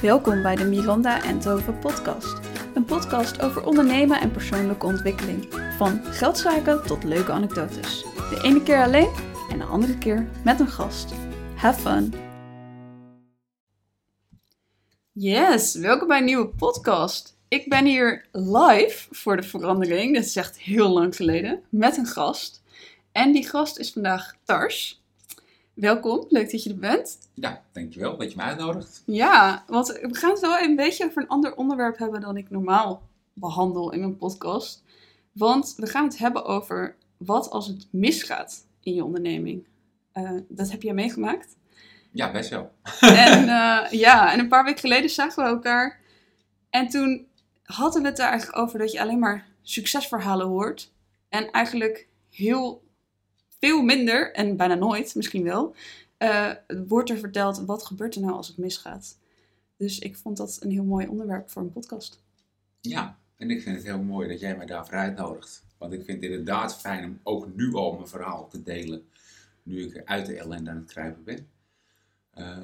Welkom bij de Miranda en Tove podcast. Een podcast over ondernemen en persoonlijke ontwikkeling. Van geldzaken tot leuke anekdotes. De ene keer alleen en de andere keer met een gast. Have fun! Yes, welkom bij een nieuwe podcast. Ik ben hier live voor de verandering, dat is echt heel lang geleden, met een gast. En die gast is vandaag Tars. Welkom, leuk dat je er bent. Ja, dankjewel dat je me uitnodigt. Ja, want we gaan het wel een beetje over een ander onderwerp hebben dan ik normaal behandel in mijn podcast. Want we gaan het hebben over wat als het misgaat in je onderneming. Uh, dat heb jij meegemaakt. Ja, best wel. En uh, ja, en een paar weken geleden zagen we elkaar. En toen hadden we het er eigenlijk over dat je alleen maar succesverhalen hoort. En eigenlijk heel veel minder, en bijna nooit misschien wel, uh, wordt er verteld wat gebeurt er nou als het misgaat. Dus ik vond dat een heel mooi onderwerp voor een podcast. Ja, en ik vind het heel mooi dat jij mij daarvoor uitnodigt. Want ik vind het inderdaad fijn om ook nu al mijn verhaal te delen. Nu ik uit de ellende aan het kruipen ben. Uh,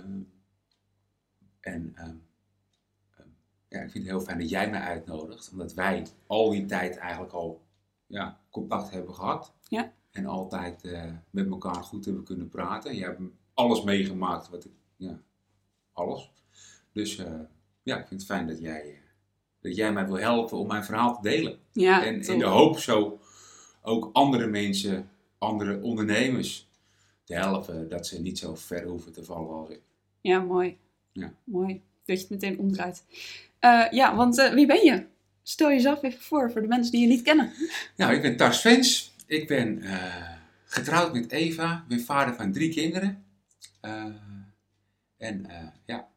en uh, ja, ik vind het heel fijn dat jij mij uitnodigt. Omdat wij al die tijd eigenlijk al ja, contact hebben gehad. Ja. En altijd uh, met elkaar goed hebben kunnen praten. Je hebt alles meegemaakt wat ik, ja, alles. Dus uh, ja, ik vind het fijn dat jij, dat jij mij wil helpen om mijn verhaal te delen. Ja, en in de hoop zo ook andere mensen, andere ondernemers te helpen dat ze niet zo ver hoeven te vallen als ik. Ja, mooi. Ja. Mooi. Dat je het meteen omdraait. Uh, ja, want wie ben je? Stel jezelf even voor, voor de mensen die je niet kennen. Nou, ik ben Tars Vens. Ik ben uh, getrouwd met Eva. Ik ben vader van drie kinderen. Uh, en uh, ja,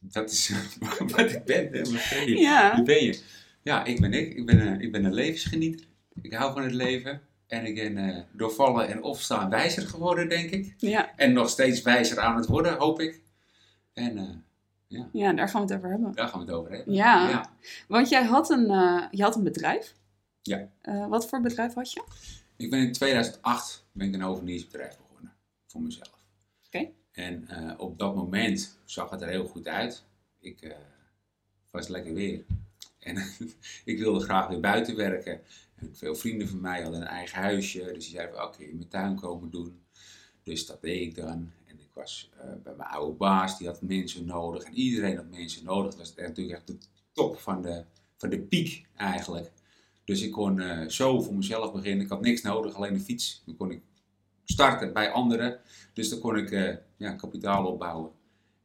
dat is wat ik ben. Ben je? Ja. Wie ben je? Ja, ik ben ik. Ik ben, een, ik ben een levensgenieter. Ik hou van het leven. En ik ben door vallen en opstaan wijzer geworden, denk ik. Ja. En nog steeds wijzer aan het worden, hoop ik. En ja. ja, daar gaan we het over hebben. Daar gaan we het over hebben. Ja, ja. want jij had een, je had een bedrijf. Ja. wat voor bedrijf had je? Ik ben in 2008 ben ik een hoveniersbedrijf begonnen, voor mezelf. Oké. Okay. En uh, op dat moment zag het er heel goed uit. Ik uh, was lekker weer. En ik wilde graag weer buiten werken. En veel vrienden van mij hadden een eigen huisje. Dus die zeiden, oké, okay, in mijn tuin komen doen. Dus dat deed ik dan. Ik was uh, bij mijn oude baas, die had mensen nodig. En iedereen had mensen nodig. Dat was natuurlijk echt de top van de, van de piek eigenlijk. Dus ik kon uh, zo voor mezelf beginnen. Ik had niks nodig, alleen een fiets. Dan kon ik starten bij anderen. Dus dan kon ik uh, ja, kapitaal opbouwen.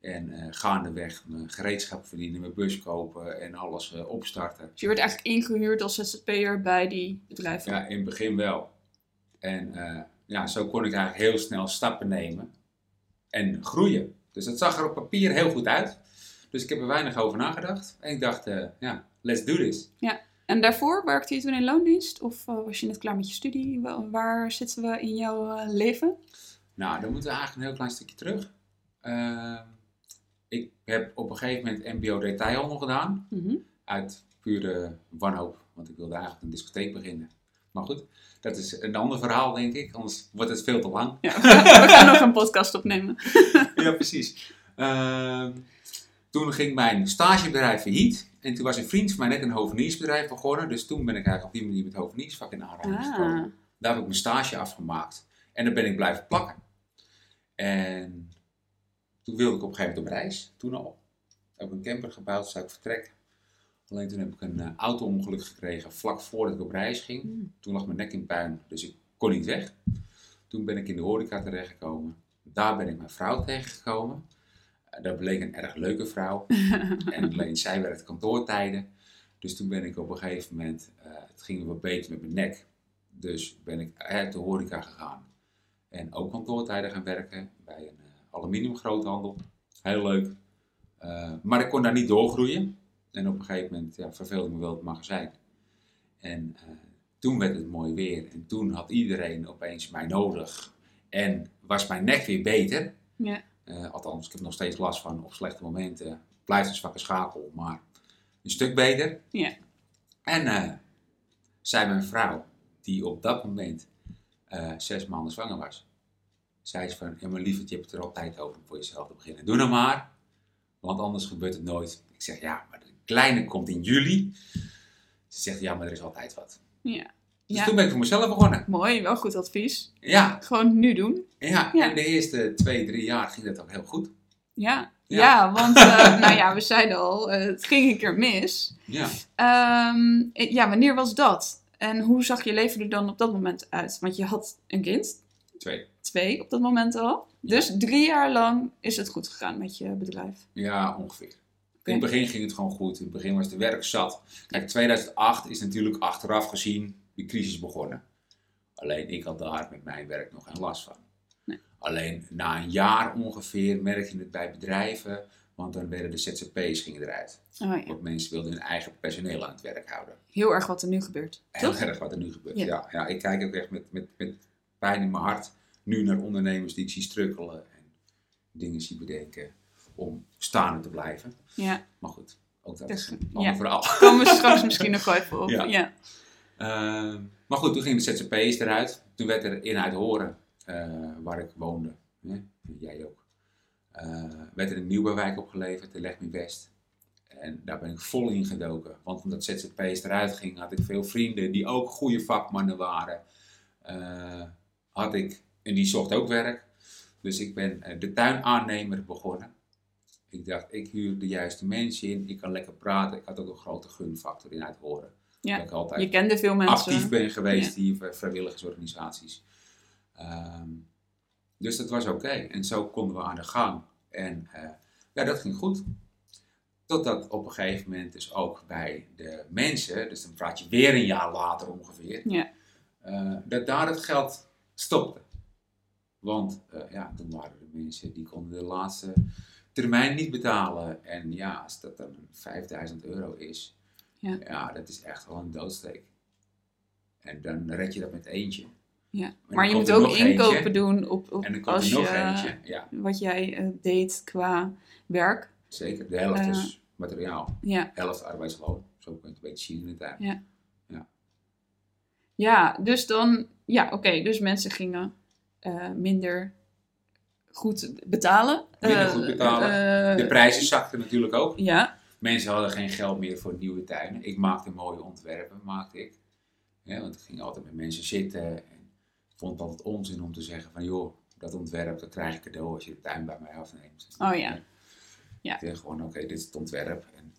En uh, gaandeweg mijn gereedschap verdienen, mijn bus kopen en alles opstarten. Dus je werd eigenlijk ingehuurd als ZZP'er bij die bedrijven? Ja, in het begin wel. En ja, zo kon ik eigenlijk heel snel stappen nemen en groeien. Dus dat zag er op papier heel goed uit. Dus ik heb er weinig over nagedacht. En ik dacht, ja, let's do this. Ja. En daarvoor werkte je toen in loondienst? Of uh, was je net klaar met je studie? Waar zitten we in jouw uh, leven? Nou, dan moeten we eigenlijk een heel klein stukje terug. Uh, ik heb op een gegeven moment MBO detailhandel gedaan. Mhm. Mm -hmm. Uit pure wanhoop. Want ik wilde eigenlijk een discotheek beginnen. Maar goed, dat is een ander verhaal, denk ik. Anders wordt het veel te lang. Ja, we gaan nog een podcast opnemen. ja, precies. Ehm, toen ging mijn stagebedrijf failliet. En toen was een vriend van mij net een hoveniersbedrijf begonnen. Dus toen ben ik eigenlijk op die manier met hoveniersvak in aanraking Ah. gekomen. Daar heb ik mijn stage afgemaakt. En dan ben ik blijven plakken. En toen wilde ik op een gegeven moment op reis. Toen al. Heb ik een camper gebouwd, zou ik vertrekken. Alleen toen heb ik een uh, auto-ongeluk gekregen vlak voordat ik op reis ging. Mm. Toen lag mijn nek in puin, dus ik kon niet weg. Toen ben ik in de horeca terechtgekomen. Daar ben ik mijn vrouw tegengekomen. Uh, dat bleek een erg leuke vrouw. en alleen zij werkte kantoortijden. Dus toen ben ik op een gegeven moment, uh, het ging wat beter met mijn nek. Dus ben ik uit de horeca gegaan. En ook kantoortijden gaan werken bij een aluminiumgroothandel. Heel leuk. Maar ik kon daar niet doorgroeien. En op een gegeven moment ja, verveelde ik me wel het magazijn. En uh, toen werd het mooi weer. En toen had iedereen opeens mij nodig. En was mijn nek weer beter. Ja. Uh, althans, ik heb nog steeds last van op slechte momenten. Blijft een zwakke schakel, maar een stuk beter. Ja. En uh, zei mijn vrouw, die op dat moment uh, zes maanden zwanger was. Zei ze van, ja maar lieverd, je hebt het er altijd over om voor jezelf te beginnen. Doe nou maar. Want anders gebeurt het nooit. Ik zeg, ja, maar kleine komt in juli. Ze zegt, ja, maar er is altijd wat. Ja. Dus Ja. toen ben ik voor mezelf begonnen. Mooi, wel goed advies. Ja, Gewoon nu doen. ja. Ja. en de eerste twee, drie jaar ging dat ook heel goed. Ja, ja. Ja. want eh, nou ja, we zeiden al, eh, het ging een keer mis. Ja, Ehm, eh, ja, wanneer was dat? En hoe zag je leven er dan op dat moment uit? Want je had een kind, twee. twee op dat moment al. Dus drie jaar lang is het goed gegaan met je bedrijf. Ja, ongeveer. In het begin ging het gewoon goed. In het begin was de werk zat. Kijk, 2008 is natuurlijk achteraf gezien de crisis begonnen. Alleen ik had daar met mijn werk nog geen last van. Nee. Alleen na een jaar ongeveer merk je het bij bedrijven, want dan werden de ZZP's gingen eruit. Oh ja, Want mensen wilden hun eigen personeel aan het werk houden. heel erg wat er nu gebeurt. Heel Toch? erg wat er nu gebeurt. Ja. Ja. Ja, ik kijk ook echt met, met, met pijn in mijn hart nu naar ondernemers die ik zie strukkelen en dingen zie bedenken om staande te blijven. Ja, Maar goed, ook dat Dus, is een ja. ander verhaal. komen we straks misschien nog wel even op. Ja. Ja. Ehm, maar goed, toen gingen de ZZP's eruit. Toen werd er in uit Horen, eh, waar ik woonde, hè, jij ook, eh, werd er een nieuwbouwwijk opgeleverd, de Leg Me West. En daar ben ik vol in gedoken. Want omdat ZZP's eruit ging, had ik veel vrienden die ook goede vakmannen waren. Eh, had ik, en die zocht ook werk. Dus ik ben de tuinaannemer begonnen. Ik dacht, ik huur de juiste mensen in. Ik kan lekker praten. Ik had ook een grote gunfactor in uit Horen. Ja, Dat ik altijd Je kende veel mensen. actief ben geweest hier bij vrijwilligersorganisaties. Ehm, dus dat was oké. En zo konden we aan de gang. En eh, ja, dat ging goed. Totdat op een gegeven moment dus ook bij de mensen, dus dan praat je weer een jaar later ongeveer, Ja. eh, dat daar het geld stopte. Want eh, ja, toen waren er mensen die konden de laatste termijn niet betalen. En ja, als dat dan 5000 euro is, Ja. ja, dat is echt wel een doodsteek. En dan red je dat met eentje. Ja. Maar je moet ook inkopen eentje. doen op, op En als je, eentje. Ja, wat jij eh, deed qua werk. zeker. De helft Eh. is materiaal. Ja, Helft arbeidsloon. Zo kun je het een beetje zien in de tuin. Ja. ja dus dan, ja, oké, dus mensen gingen eh, minder goed betalen. Minder Eh, goed betalen. eh, De prijzen zakten natuurlijk ook. Ja, Mensen hadden geen geld meer voor nieuwe tuinen. Ik maakte mooie ontwerpen, maakte ik. Ja, want ik ging altijd met mensen zitten. En ik vond het altijd onzin om te zeggen van... joh, dat ontwerp, dat krijg je cadeau als je de tuin bij mij afneemt. Oh ja. Ja. Ik dacht gewoon, oké, dit is het ontwerp. En,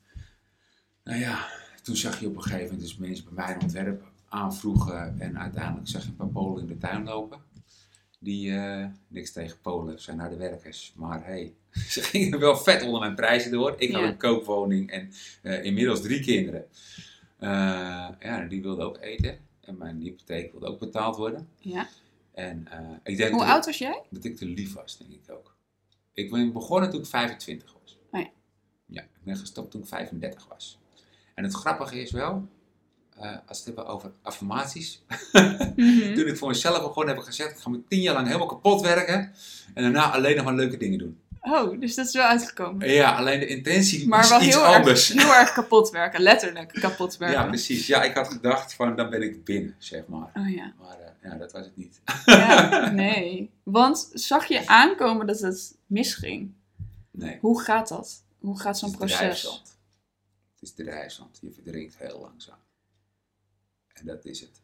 nou ja, toen zag je op een gegeven moment dus mensen bij mij een ontwerp aanvroegen. En uiteindelijk zag je een paar Polen in de tuin lopen. Die, eh, niks tegen Polen, zijn naar de werkers. Maar hey, ze gingen wel vet onder mijn prijzen door. Ik had Ja. een koopwoning en eh, inmiddels drie kinderen. Eh, ja, die wilden ook eten. En mijn hypotheek wilde ook betaald worden. ja. En ik denk Hoe oud was jij? dat ik te lief was, denk ik ook. Ik ben begonnen toen ik 25 was. Oh ja. Ja, ik ben gestopt toen ik 35 was. En het grappige is wel, eh, als we het hebben over affirmaties. Mhm. Toen ik voor mezelf begon, heb gezegd, ik ga me tien jaar lang helemaal kapot werken. En daarna alleen nog maar leuke dingen doen. Oh, dus dat is wel uitgekomen. Ja, alleen de intentie Maar is wel iets heel anders. erg, heel erg kapot werken, letterlijk kapot Ja, werken. precies. Ja, ik had gedacht van, dan ben ik binnen, zeg maar. Oh ja. Maar eh, ja, dat was het niet. ja. Nee. Want zag je aankomen dat het misging? Nee. Hoe gaat dat? Hoe gaat zo'n Het is proces? Het is drijfzand. Je verdrinkt heel langzaam. En dat is het.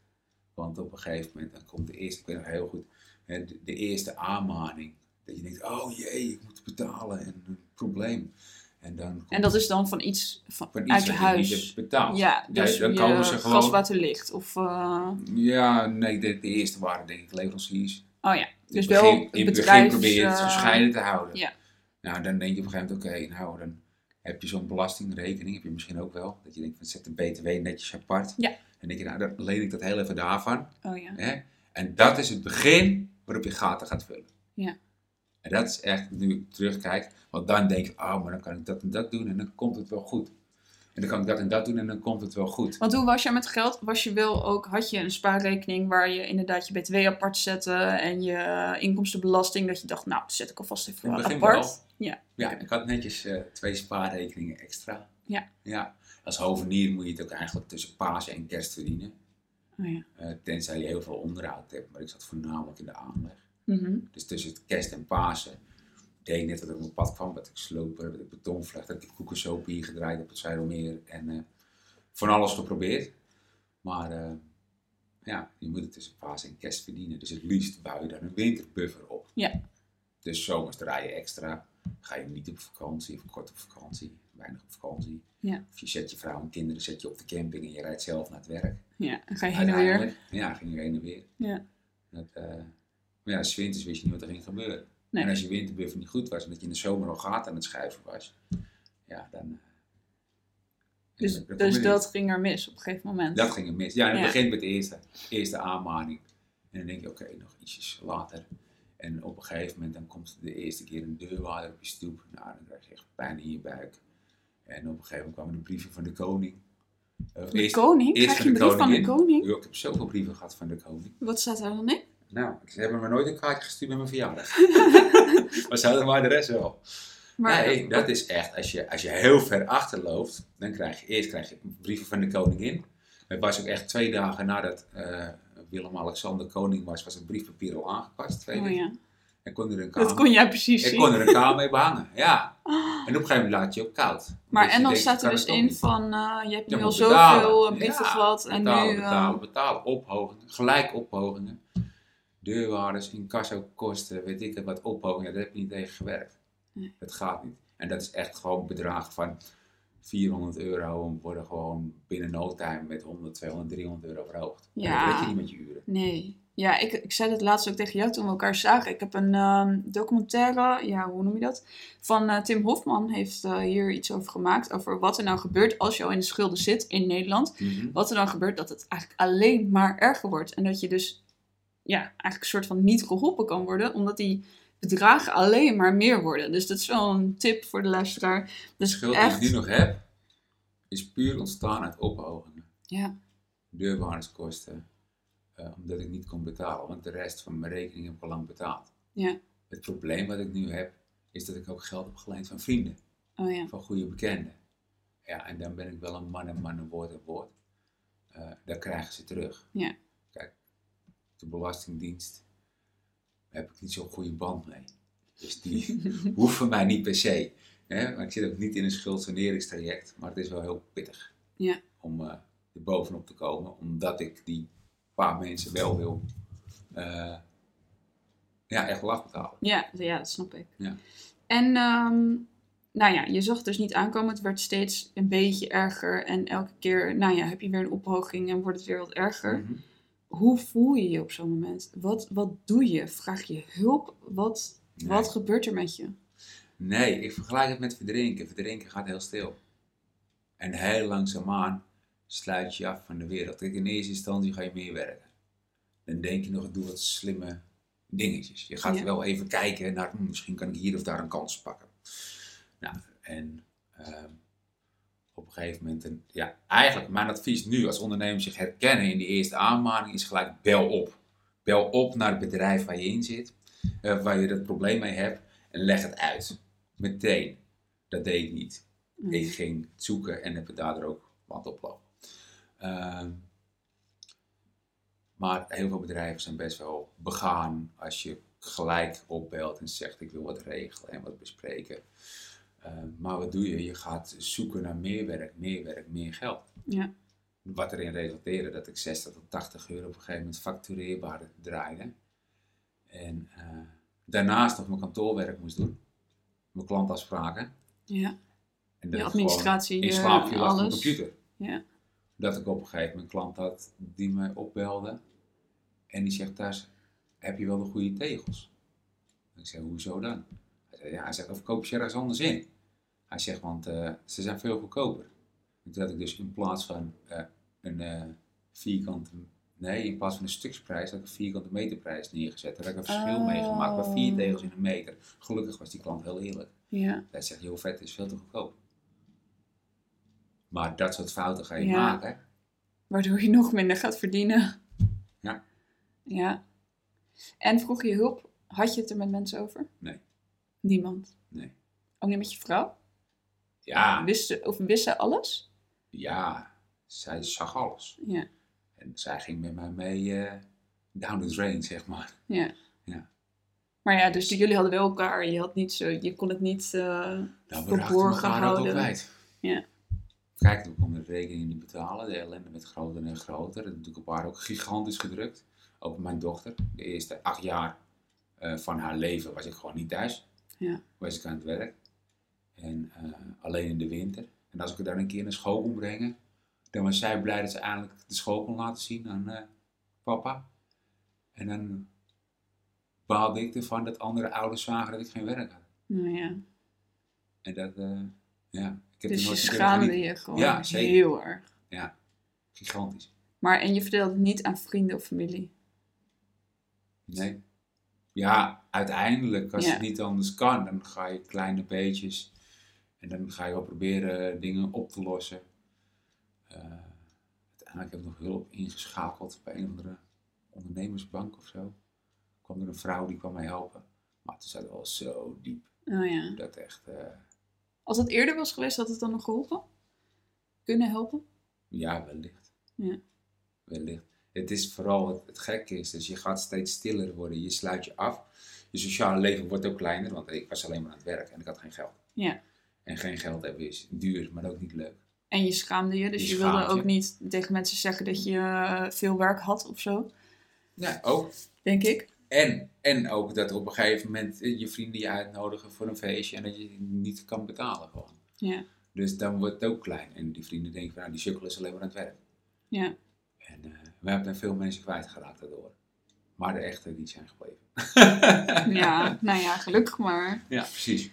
Want op een gegeven moment, dan komt de eerste, ik weet nog heel goed, hè, de, de eerste aanmaning. Dat je denkt, oh jee, ik moet betalen en een probleem. En, dan komt En dat is dan van iets van, van iets uit je wat je niet huis. betaald. Ja, dus dan komen ze gewoon- gas, water, licht. Of, eh, Ja, nee, de, de eerste waren denk ik leveranciers. oh ja, dus wel begin, in het begin bedrijfs... probeer je het eh, gescheiden te houden. ja. Nou, dan denk je op een gegeven moment, oké, nou, dan heb je zo'n belastingrekening, heb je misschien ook wel. Dat je denkt, van, zet de BTW netjes apart. Ja. En denk je, nou, dan leen ik dat heel even daarvan. Oh ja. Hè? En dat is het begin waarop je gaten gaat vullen. Ja. En dat is echt, nu ik terugkijk, want dan denk ik, oh, maar dan kan ik dat en dat doen en dan komt het wel goed. En dan kan ik dat en dat doen en dan komt het wel goed. Want hoe was je met geld? Was je wel ook, had je een spaarrekening waar je inderdaad je BTW apart zette en je inkomstenbelasting, dat je dacht, nou, zet ik alvast even In het begin apart. wel. Ja. Ja, ik had netjes eh, twee spaarrekeningen extra. Ja. ja. Als hovenier moet je het ook eigenlijk tussen Pasen en kerst verdienen. Oh ja. Eh, tenzij je heel veel onderhoud hebt, maar ik zat voornamelijk in de aanleg. Mhm. Dus tussen het kerst en Pasen deed net dat ik op mijn pad kwam, dat ik sloper, dat ik betonvlecht, dat ik koekensoep hier gedraaid op het Zuidermeer en eh, van alles geprobeerd. Maar ja, je moet het tussen paas en kerst verdienen. Dus het liefst bouw je daar een winterbuffer op. Ja. Dus zomers draai je extra. Ga je niet op vakantie of kort op vakantie, weinig op vakantie. Ja. Of je zet je vrouw en kinderen zet je op de camping en je rijdt zelf naar het werk. Ja, ga je heen en weer. Ja, ging je heen en weer. Ja. Dat, eh, maar ja, 's winters wist je niet wat er ging gebeuren. Nee. En als je winterbuffer niet goed was en dat je in de zomer al gaat aan het schuiven was, ja, dan. eh, Dus, kom dus dat ging er mis op een gegeven moment. Dat ging er mis. Ja, en het Ja. begint met de eerste, eerste aanmaning. En dan denk je, oké, nog ietsjes later. En op een gegeven moment dan komt de eerste keer een deurwaarder op je stoep. Nou, dan krijg je echt pijn in je buik. En op een gegeven moment kwamen de brieven van de koning. Eh, De koning? eerst Krijg je een brief van de koning? Ja, ik heb zoveel brieven gehad van de koning. Wat staat daar dan in? Nou, ze hebben me nooit een kaartje gestuurd met mijn verjaardag. maar ze hadden maar de rest wel. Maar, nee, dat is echt, als je, als je heel ver achterloopt, dan krijg je eerst krijg je brieven van de koningin. Het was ook echt twee dagen nadat eh, Willem-Alexander koning was, was het briefpapier al aangepast. Oh ja, En kon er een dat kamer, kon jij precies ik zien. kon er een kamer mee behangen, ja. En op een gegeven moment laat je ook koud. Maar en dan staat er dus in niet? van, eh, je hebt nu al zoveel eh, brieven Ja, en betalen, nu... eh, betalen, betalen, ophogingen, gelijk ophogingen. Deurwaarders, incassokosten, weet ik het wat, ophogingen, daar heb je niet tegen gewerkt. Nee. Dat gaat niet. En dat is echt gewoon bedragen van 400 euro en worden gewoon binnen no time met 100, 200, 300 euro verhoogd. En Ja. dat je niet met je uren. Nee. Ja, ik, ik zei het laatst ook tegen jou toen we elkaar zagen. Ik heb een ehm, documentaire, ja, hoe noem je dat? Van eh, Tim Hofman heeft eh, hier iets over gemaakt. Over wat er nou gebeurt als je al in de schulden zit in Nederland. Mhm. Wat er dan gebeurt, dat het eigenlijk alleen maar erger wordt. En dat je dus, ja, eigenlijk een soort van niet geholpen kan worden. Omdat die bedragen alleen maar meer worden. Dus dat is wel een tip voor de luisteraar. De Dus schuld echt, die ik nu nog heb, is puur ontstaan uit ophogingen. ja, deurwaarderskosten, eh, omdat ik niet kon betalen, want de rest van mijn rekening heb ik al lang betaald. Ja. Het probleem wat ik nu heb, is dat ik ook geld heb geleend van vrienden, oh ja, van goede bekenden. Ja, en dan ben ik wel een man en man, een woord en woord. Dan krijgen ze terug. Ja. Kijk, de Belastingdienst heb ik niet zo'n goede band mee. Dus die hoeven mij niet per se. Hè? Maar ik zit ook niet in een schuldsaneringstraject, maar het is wel heel pittig Ja. om eh er bovenop te komen, omdat ik die paar mensen wel wil eh, ja, echt wel afbetalen. ja, ja, dat snap ik. Ja. En, ehm, nou ja, je zag het dus niet aankomen. Het werd steeds een beetje erger. En elke keer, nou ja, heb je weer een ophoging en wordt het weer wat erger. Mhm. Hoe voel je je op zo'n moment? Wat, wat doe je? Vraag je hulp? Wat, Nee. wat gebeurt er met je? Nee, ik vergelijk het met verdrinken. Verdrinken gaat heel stil. En heel langzaamaan sluit je af van de wereld. Kijk, in eerste instantie ga je meer werken. Dan denk je nog, ik doe wat slimme dingetjes. Je gaat Ja. wel even kijken naar, hm, misschien kan ik hier of daar een kans pakken. Nou, en ehm, op een gegeven moment, een, ja, eigenlijk mijn advies nu als ondernemer zich herkennen in die eerste aanmaning is gelijk bel op. Bel op naar het bedrijf waar je in zit, eh, waar je dat probleem mee hebt en leg het uit. Meteen. Dat deed ik niet. Mm. Ik ging zoeken en heb het daardoor ook wat oplopen. Ehm, maar heel veel bedrijven zijn best wel begaan als je gelijk opbelt en zegt ik wil wat regelen en wat bespreken. Ehm, maar wat doe je? Je gaat zoeken naar meer werk, meer werk, meer geld. Ja. Wat erin resulteerde dat ik 60 tot 80 euro op een gegeven moment factureerbaar draaide. En eh, daarnaast nog mijn kantoorwerk moest doen. Mijn klantafspraken. Ja, En dat ik administratie, in eh, slaap viel achter mijn computer. Ja. Dat ik op een gegeven moment een klant had die mij opbelde. En die zegt thuis, heb je wel de goede tegels? Ik zeg, hoezo dan? Hij, zei, ja, hij zegt, of koop je ergens anders in? Hij zegt, want eh, ze zijn veel goedkoper. En toen had ik dus in plaats van eh, een eh, vierkante, nee, in plaats van een stuksprijs, had ik een vierkante meterprijs neergezet. Daar heb ik een verschil Oh. meegemaakt, maar vier tegels in een meter. Gelukkig was die klant heel eerlijk. Ja, Hij zegt, heel vet, is veel te goedkoop. Maar dat soort fouten ga je Ja. maken. waardoor je nog minder gaat verdienen. Ja. Ja. En vroeg je hulp, had je het er met mensen over? Nee. Niemand? Nee. Ook niet met je vrouw? Ja, Wist of wist ze alles? ja, zij zag alles. Ja. En zij ging met mij mee eh, down the drain, zeg maar. Ja. Maar ja, dus jullie hadden wel elkaar. Je, had niet zo, je kon het niet... eh, Nou, verborgen houden. kwijt. Ja. Kijk, we konden de rekening niet betalen. De ellende werd groter en groter. Dat natuurlijk op haar ook gigantisch gedrukt. Ook op mijn dochter. De eerste acht jaar eh, van haar leven was ik gewoon niet thuis. Ja. Was ik aan het werk. En eh, alleen in de winter. En als ik haar dan een keer naar school kon brengen, dan was zij blij dat ze eindelijk de school kon laten zien aan eh, papa. En dan baalde ik ervan dat andere ouders zagen dat ik geen werk had. nou ja. En dat, eh, ja. Ik heb Dus je nooit van schaamde je gewoon Ja, heel erg. Gigantisch. Maar en je vertelde het niet aan vrienden of familie. Nee. Ja, uiteindelijk, als Ja. het niet anders kan, dan ga je kleine beetjes. En dan ga je wel proberen dingen op te lossen. Eh, uiteindelijk heb ik nog hulp ingeschakeld bij een of andere ondernemersbank of zo. kwam er een vrouw die kwam mij helpen. Maar het zat wel zo diep. Oh ja. Dat echt, eh, Als het eerder was geweest, had het dan nog geholpen? Kunnen helpen? ja, wellicht. Ja. Wellicht. Het is vooral, het, het gekke is, dus je gaat steeds stiller worden. Je sluit je af. Je sociale leven wordt ook kleiner, want ik was alleen maar aan het werk en ik had geen geld. Ja. En geen geld hebben is duur, maar ook niet leuk. En je schaamde je, dus Je je, wilde je. ook niet tegen mensen zeggen dat je eh, veel werk had of zo, Ja, ook. denk ik. En, en ook dat op een gegeven moment eh, je vrienden je uitnodigen voor een feestje en dat je niet kan betalen gewoon. Ja. Dus dan wordt het ook klein. En die vrienden denken van, nou, die sukkel is alleen maar aan het werk. Ja. En eh, we hebben veel mensen kwijtgeraakt daardoor. Maar de echte, die zijn gebleven. Ja, nou ja, gelukkig maar. Ja, precies.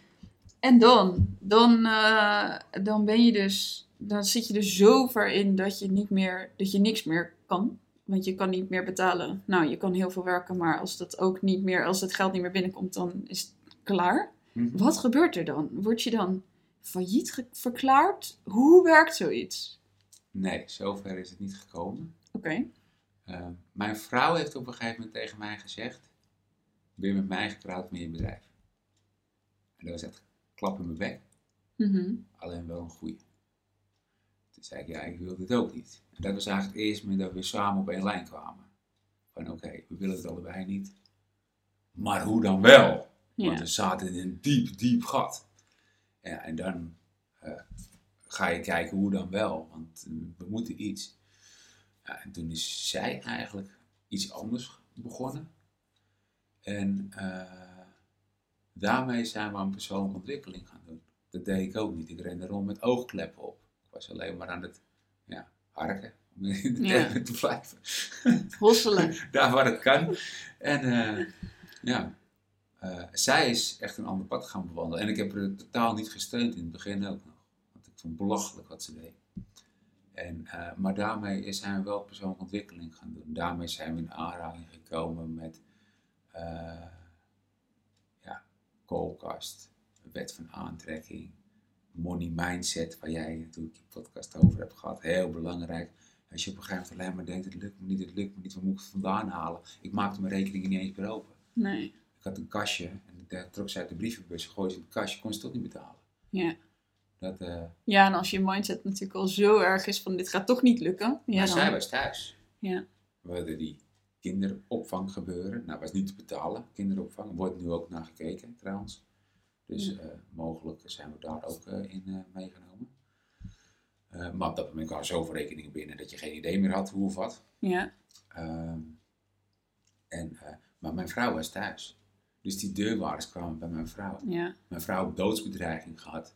En dan, dan, eh, dan ben je dus, dan zit je er zo ver in dat je niet meer, dat je niks meer kan. Want je kan niet meer betalen. Nou, je kan heel veel werken, maar als dat ook niet meer, als het geld niet meer binnenkomt, dan is het klaar. Hm. Wat gebeurt er dan? Word je dan failliet verklaard? Hoe werkt zoiets? Nee, zover is het niet gekomen. Oké. Eh, mijn vrouw heeft op een gegeven moment tegen mij gezegd: Ben je met mij getrouwd met je bedrijf? En dat was echt klap in mijn bek, Mhm. alleen wel een goeie. Toen zei ik: Ja, ik wil dit ook niet. En dat was eigenlijk het eerste moment dat we samen op één lijn kwamen. Van oké, we willen het allebei niet. Maar hoe dan wel? Want we zaten in een diep, diep gat. Ja, en dan eh, ga je kijken hoe dan wel, want eh, we moeten iets. Ja, en toen is zij eigenlijk iets anders begonnen. En eh, daarmee zijn we aan persoonlijke ontwikkeling gaan doen. Dat deed ik ook niet. Ik rende rond met oogkleppen op. Ik was alleen maar aan het ja, harken, om in de Ja. te blijven. Hosselen. Daar waar het kan. En eh, ja, eh, zij is echt een ander pad gaan bewandelen. En ik heb haar totaal niet gesteund in het begin ook nog. Want ik vond het belachelijk wat ze deed. En, eh, maar daarmee zijn we wel persoonlijke ontwikkeling gaan doen. Daarmee zijn we in aanraking gekomen met koelkast, wet van aantrekking, money mindset, waar jij natuurlijk je podcast over hebt gehad. Heel belangrijk. Als je op een gegeven moment alleen maar denkt, het lukt me niet, het lukt me niet, waar moet ik het vandaan halen? Ik maakte mijn rekeningen niet eens meer open. Nee. Ik had een kastje en daar trok ze uit de brievenbus, gooi ze in het kastje, kon ze toch niet betalen. Ja. Dat, eh, ja, en als je mindset natuurlijk al zo erg is van dit gaat toch niet lukken. Ja, maar dan. zij was thuis. Ja. We hadden die kinderopvang gebeuren. Nou, was niet te betalen. Kinderopvang wordt nu ook naar gekeken trouwens. Dus Ja. eh, mogelijk zijn we daar ook eh, in eh, meegenomen. Maar op dat moment kwamen zoveel rekeningen binnen dat je geen idee meer had hoe of wat. Ja. Ehm, en, maar mijn vrouw was thuis. Dus die deurwaarders kwamen bij mijn vrouw. Ja. Mijn vrouw had doodsbedreiging gehad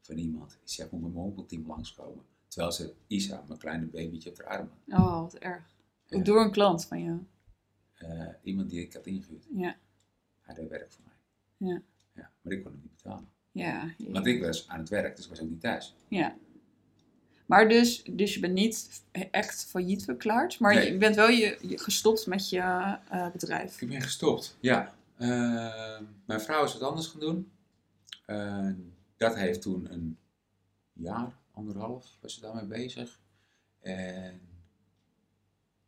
van iemand. Die zei, moet met mijn honkbalteam langskomen. Terwijl ze Isa, mijn kleine babytje, op haar arm had. Oh, wat erg. Ja. Door een klant van jou. Eh, iemand die ik had ingehuurd. Ja. Hij deed werk voor mij. Ja. ja. Maar ik kon het niet betalen. Ja. ja. Want ik was aan het werk, dus ik was ook niet thuis. Ja. Maar dus, dus je bent niet echt failliet verklaard, maar Nee. je bent wel je, je gestopt met je eh, bedrijf. Ik ben gestopt, ja. Eh, mijn vrouw is wat anders gaan doen. Dat heeft toen een jaar, anderhalf, was ze daarmee bezig. En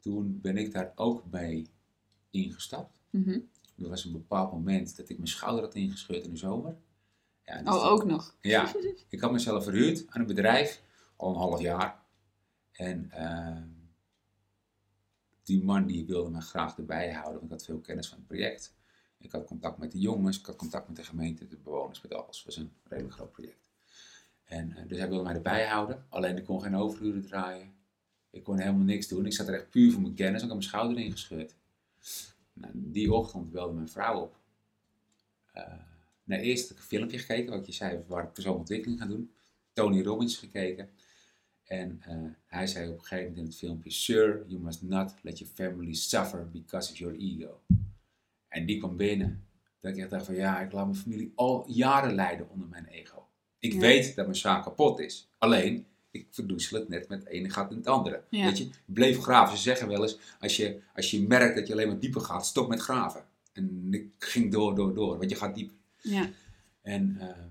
toen ben ik daar ook mee ingestapt. Mhm. Er was een bepaald moment dat ik mijn schouder had ingescheurd in de zomer. Ja, dus Oh, ook nog. Ja, ik had mezelf verhuurd aan een bedrijf, al een half jaar. En ehm, die man die wilde me graag erbij houden, want ik had veel kennis van het project. Ik had contact met de jongens, ik had contact met de gemeente, de bewoners, met alles. Het was een redelijk groot project. En, eh, dus hij wilde mij erbij houden. Alleen ik kon geen overuren draaien. Ik kon helemaal niks doen. Ik zat er echt puur voor mijn kennis. Ik had mijn schouder ingescheurd. Nou, die ochtend belde mijn vrouw op. Uh, nou, eerst had ik een filmpje gekeken, wat je zei, waar ik persoonlijke ontwikkeling ga doen. Tony Robbins gekeken. En uh, hij zei op een gegeven moment in het filmpje: Sir, you must not let your family suffer because of your ego. En die kwam binnen. Dat ik echt dacht van ja, ik laat mijn familie al jaren lijden onder mijn ego. Ik Ja. weet dat mijn zaak kapot is. Alleen, ik verdoezel het net met het ene gat in het andere. Ja. Weet je, ik bleef graven. Ze zeggen wel eens, als je, als je merkt dat je alleen maar dieper gaat, stop met graven. En ik ging door, door, door, want je gaat dieper. Ja. En eh,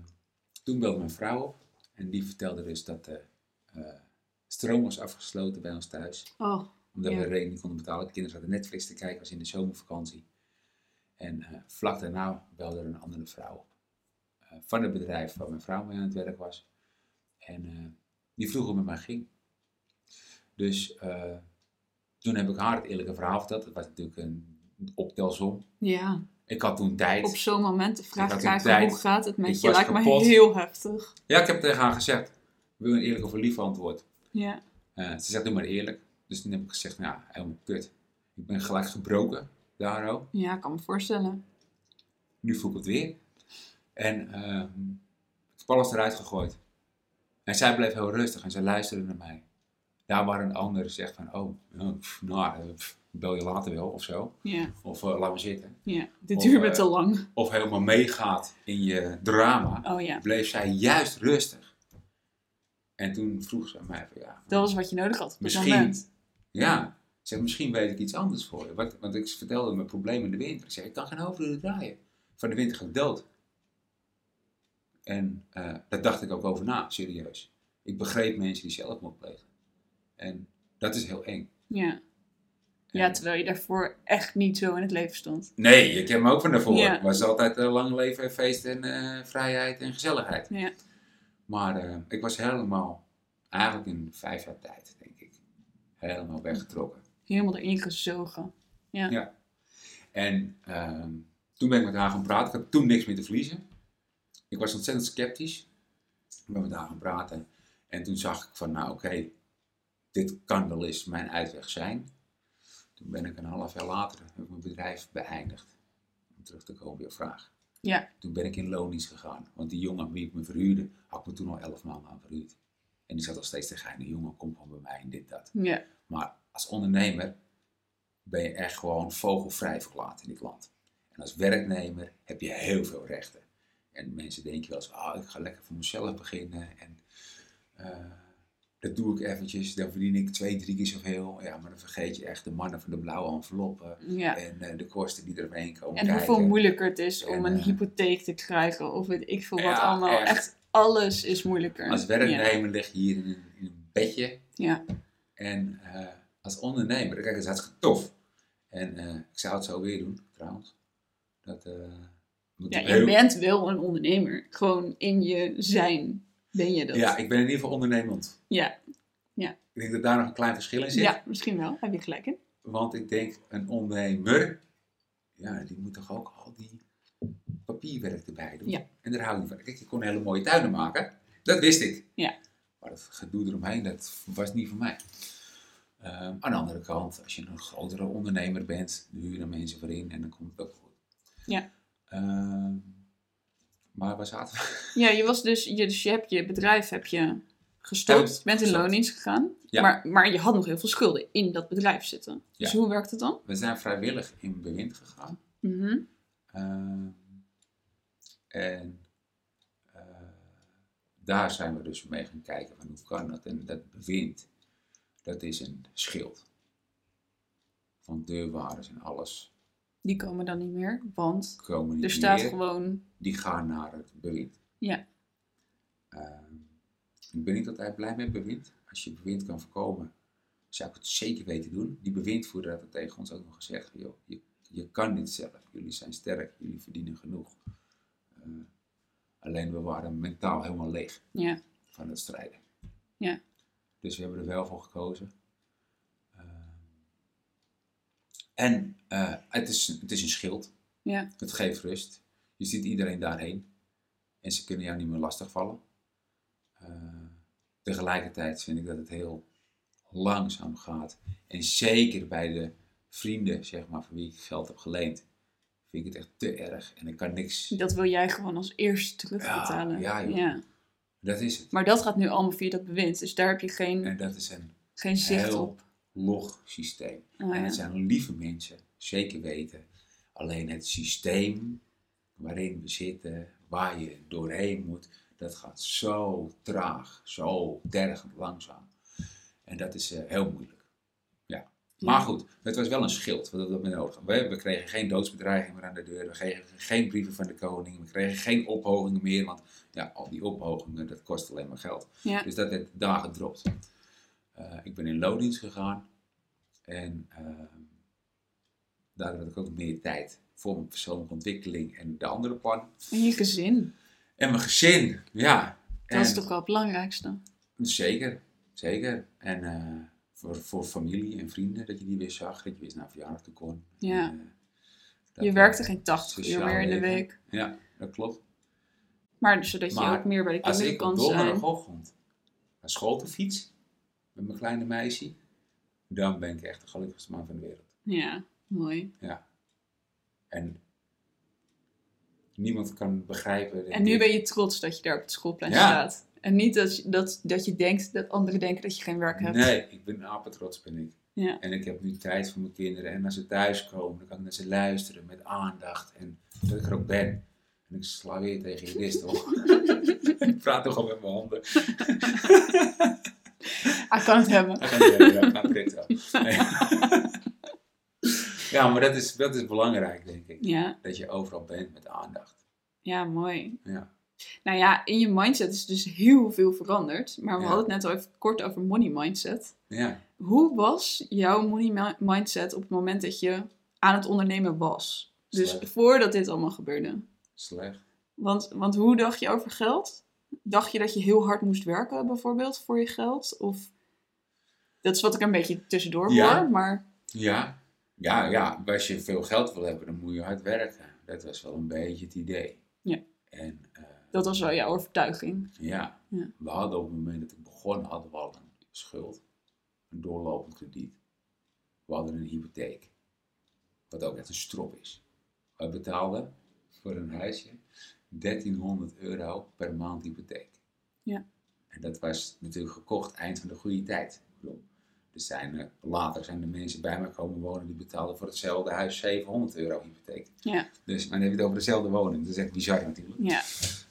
toen belde mijn vrouw op. En die vertelde dus dat de eh, stroom was afgesloten bij ons thuis. Oh, Omdat Ja. we de rekening konden betalen. De kinderen zaten Netflix te kijken, was in de zomervakantie. En eh, vlak daarna belde er een andere vrouw op. Eh, van het bedrijf waar mijn vrouw mee aan het werk was. En eh, die vroeg hoe het met mij ging. Dus eh, toen heb ik haar het eerlijke verhaal verteld. Het was natuurlijk een optelsom. ja. Ik had toen tijd. Op zo'n moment vraag Ik ik hoe gaat het Ik met je? was Lijkt me heel heftig. Ja, ik heb tegen haar gezegd. Wil een eerlijk of een lief antwoord? Ja. Eh, ze zegt, doe maar eerlijk. Dus toen heb ik gezegd, nou, helemaal kut. Ik ben gelijk gebroken, daar ook. ja, ik kan me voorstellen. Nu voel ik het weer. En ehm ik heb alles eruit gegooid. En zij bleef heel rustig en zij luisterde naar mij. Daar waar een ander zegt van, oh, pff, nou, eh, pff, bel je later wel of zo. Ja, Of eh, laat me zitten. ja. Dit duurt me eh, te lang. Of helemaal meegaat in je drama. Oh ja, Bleef zij juist rustig. En toen vroeg ze aan mij van, ja, dat was wat je nodig had op Misschien. moment. Ja, zeg, misschien weet ik iets anders voor je. Wat, want ik vertelde mijn probleem in de winter. Ik zeg, ik kan geen hoofdreden draaien. Van de winter ga ik dood. En eh, daar dacht ik ook over na, serieus. Ik begreep mensen die zelfmoord plegen. En dat is heel eng. Ja. ja, terwijl je daarvoor echt niet zo in het leven stond. Nee, je kent me ook van daarvoor. Ja. Het was altijd een lang leven, feest en eh, vrijheid en gezelligheid. Ja. Maar ik was helemaal, eigenlijk in vijf jaar tijd, denk ik, helemaal weggetrokken. Helemaal erin gezogen. En ehm, toen ben ik met haar gaan praten. Ik had toen niks meer te verliezen. Ik was ontzettend sceptisch. Ik ben met haar gaan praten. En toen zag ik van, nou oké, dit kan wel eens mijn uitweg zijn. Toen ben ik een half jaar later heb ik mijn bedrijf beëindigd. Om terug te komen op je vraag. Ja. Toen ben ik in loondienst gegaan. Want die jongen wie ik me verhuurde, had me toen al elf maanden aan verhuurd. En die zat al steeds tegen die jongen, kom gewoon bij mij en dit, dat. Ja, Maar als ondernemer ben je echt gewoon vogelvrij verlaten in dit land. En als werknemer heb je heel veel rechten. En mensen denken wel eens, ah, ik ga lekker voor mezelf beginnen. En eh, dat doe ik eventjes, dan verdien ik twee, drie keer zoveel. Ja, maar dan vergeet je echt de mannen van de blauwe enveloppen. ja. En eh, de kosten die er omheen komen En kijken. hoeveel moeilijker het is om En, een eh, hypotheek te krijgen of weet ik veel wat Ja, allemaal. echt. Echt. alles is moeilijker. Als werknemer lig je hier in een, in een bedje. Ja, En als ondernemer, kijk, dat is hartstikke tof. En ik zou het zo weer doen, trouwens. Dat, ja je heel- bent wel een ondernemer. Gewoon in je zijn ben je dat. ja, ik ben in ieder geval ondernemend. ja. Ik denk dat daar nog een klein verschil in zit. ja, misschien wel. Heb je gelijk in. Want ik denk, een ondernemer, ja, die moet toch ook al die papierwerk erbij doen. Ja. En daar hou ik van. Kijk, ik kon hele mooie tuinen maken. Dat wist ik. Ja. Maar dat gedoe eromheen, dat was niet voor mij. Ehm, aan de andere kant, als je een grotere ondernemer bent, dan huur je er mensen voor in en dan komt het ook goed. Ja. Ehm, maar waar zaten we? Ja, je was dus, je, dus je hebt je bedrijf heb je gestopt. Je bent in loondienst gegaan. Ja. Maar, maar je had nog heel veel schulden in dat bedrijf zitten. Dus hoe werkt het dan? We zijn vrijwillig in bewind gegaan. Mhm. Ehm, en eh, daar zijn we dus mee gaan kijken van hoe kan dat. En dat bewind, dat is een schild. Van deurwaarders en alles Die komen dan niet meer, want komen niet er staat meer. gewoon... Die gaan naar het bewind. Ja. Ehm, ik ben niet altijd blij met bewind. Als je bewind kan voorkomen, zou ik het zeker weten doen. Die bewindvoerder had het tegen ons ook nog gezegd. Joh, je, je kan dit zelf. Jullie zijn sterk. Jullie verdienen genoeg. Eh, alleen we waren mentaal helemaal leeg Ja, van het strijden. Ja. Dus we hebben er wel voor gekozen. En eh, het, is, het is een schild. Ja. Het geeft rust. Je ziet iedereen daarheen. En ze kunnen jou niet meer lastigvallen. Eh tegelijkertijd vind ik dat het heel langzaam gaat. En zeker bij de vrienden, zeg maar, van wie ik geld heb geleend, vind ik het echt te erg. En ik kan niks. Dat wil jij gewoon als eerste terugbetalen. Ja, ja, joh. Dat is het. Maar dat gaat nu allemaal via dat bewind. Dus daar heb je geen, En dat is een geen zicht heel op. log systeem. Oh, En het zijn lieve mensen, zeker weten. Alleen het systeem waarin we zitten, waar je doorheen moet, dat gaat zo traag, zo tergend langzaam. En dat is eh, heel moeilijk. Ja. Maar goed, het was wel een schild wat dat we nodig hadden. We, we kregen geen doodsbedreiging meer aan de deur, we kregen geen brieven van de koning, we kregen geen ophogingen meer, want ja, al die ophogingen, dat kost alleen maar geld. Ja. Dus dat werd daar gedropt. Eh, ik ben in loondienst gegaan. En ehm, daardoor had ik ook meer tijd voor mijn persoonlijke ontwikkeling en de andere plannen. En je gezin. En mijn gezin, ja. Dat is toch wel het belangrijkste. Zeker, zeker. En eh, voor, voor familie en vrienden, dat je die weer zag, dat je weer naar verjaardag toe kon. Ja. En, eh, Je werkte geen 80 uur meer in de week. Ja, dat klopt. Maar zodat je ook meer bij de Als kinderen ik op kan zijn. donderdagochtend naar school te fiets, met mijn kleine meisje, dan ben ik echt de gelukkigste man van de wereld. Ja, mooi. En niemand kan begrijpen. En nu ben je trots dat je daar op het schoolplein Ja. staat. En niet dat, je- dat, dat je denkt, dat anderen denken dat je geen werk hebt. Nee, ik ben apetrots ben ik. Ja. En ik heb nu tijd voor mijn kinderen. En als ze thuis komen, dan kan ik naar ze luisteren met aandacht. En dat ik er ook ben. En ik sla weer tegen je toch? ik praat toch al met mijn handen. Hij kan het hebben. Ja, ja, gaat direct zo. Nee. ja, maar dat is, dat is belangrijk, denk ik. Ja, Dat je overal bent met aandacht. ja, mooi. Ja. Nou ja, in je mindset is dus heel veel veranderd. Maar we Ja. hadden het net al even kort over money mindset. Ja. Hoe was jouw money mi- mindset op het moment dat je aan het ondernemen was? Dus Slecht. voordat dit allemaal gebeurde. Slecht. Want, want hoe dacht je over geld? Dacht je dat je heel hard moest werken bijvoorbeeld voor je geld? Of dat is wat ik een beetje tussendoor Ja. hoor, maar Ja. Ja, ja, als je veel geld wil hebben, dan moet je hard werken. Dat was wel een beetje het idee. Ja. En eh, dat was wel jouw overtuiging. ja, Ja. we hadden op het moment dat ik begon, hadden we al een schuld. Een doorlopend krediet. We hadden een hypotheek. Wat ook echt een strop is. We betaalden voor een huisje 1300 euro per maand hypotheek. Ja. En dat was natuurlijk gekocht eind van de goede tijd. Er zijn, eh, later zijn er mensen bij me komen wonen die betaalden voor hetzelfde huis 700 euro hypotheek. Ja. Dus, maar dan heb je het over dezelfde woning. Dat is echt bizar natuurlijk. Ja,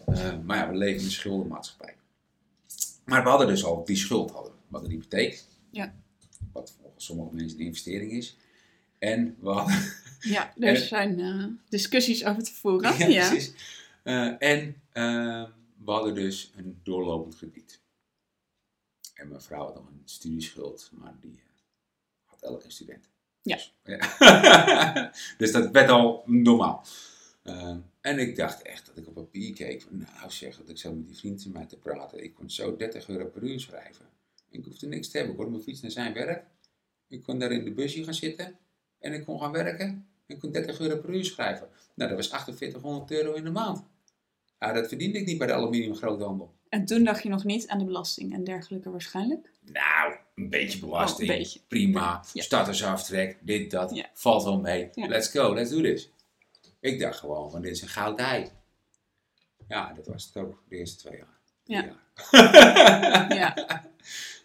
Eh, maar ja, we leven in een schuldenmaatschappij. Maar we hadden dus al die schuld hadden. we. Hadden een hypotheek. Ja. Wat volgens sommige mensen een investering is. En we hadden... ja er En- zijn eh, discussies over te voeren. Ja, precies. Eh, en eh, we hadden dus een doorlopend krediet. En mijn vrouw had nog een studieschuld, maar die eh, had elke student. Ja. Dus, ja. dus dat werd al normaal. Eh, en ik dacht echt dat ik op papier keek van, nou zeg, dat ik zo met die vriend van mij te praten. Ik kon zo 30 euro per uur schrijven. Ik hoefde niks te hebben. Ik kon mijn fiets naar zijn werk. Ik kon daar in de busje gaan zitten. En ik kon gaan werken. Ik kon 30 euro per uur schrijven. Nou, dat was 4800 euro in de maand. Ja, dat verdiende ik niet bij de aluminium groothandel. En toen dacht je nog niet aan de belasting en dergelijke waarschijnlijk. Nou, een beetje belasting. Oh, een beetje. Prima. Ja. Startersaftrek, dit, dat. Ja. Valt wel mee. Ja. Let's go, let's do this. Ik dacht gewoon van, dit is een goud ei. Ja, dat was het ook de eerste twee jaar. Ja. jaar. Ja.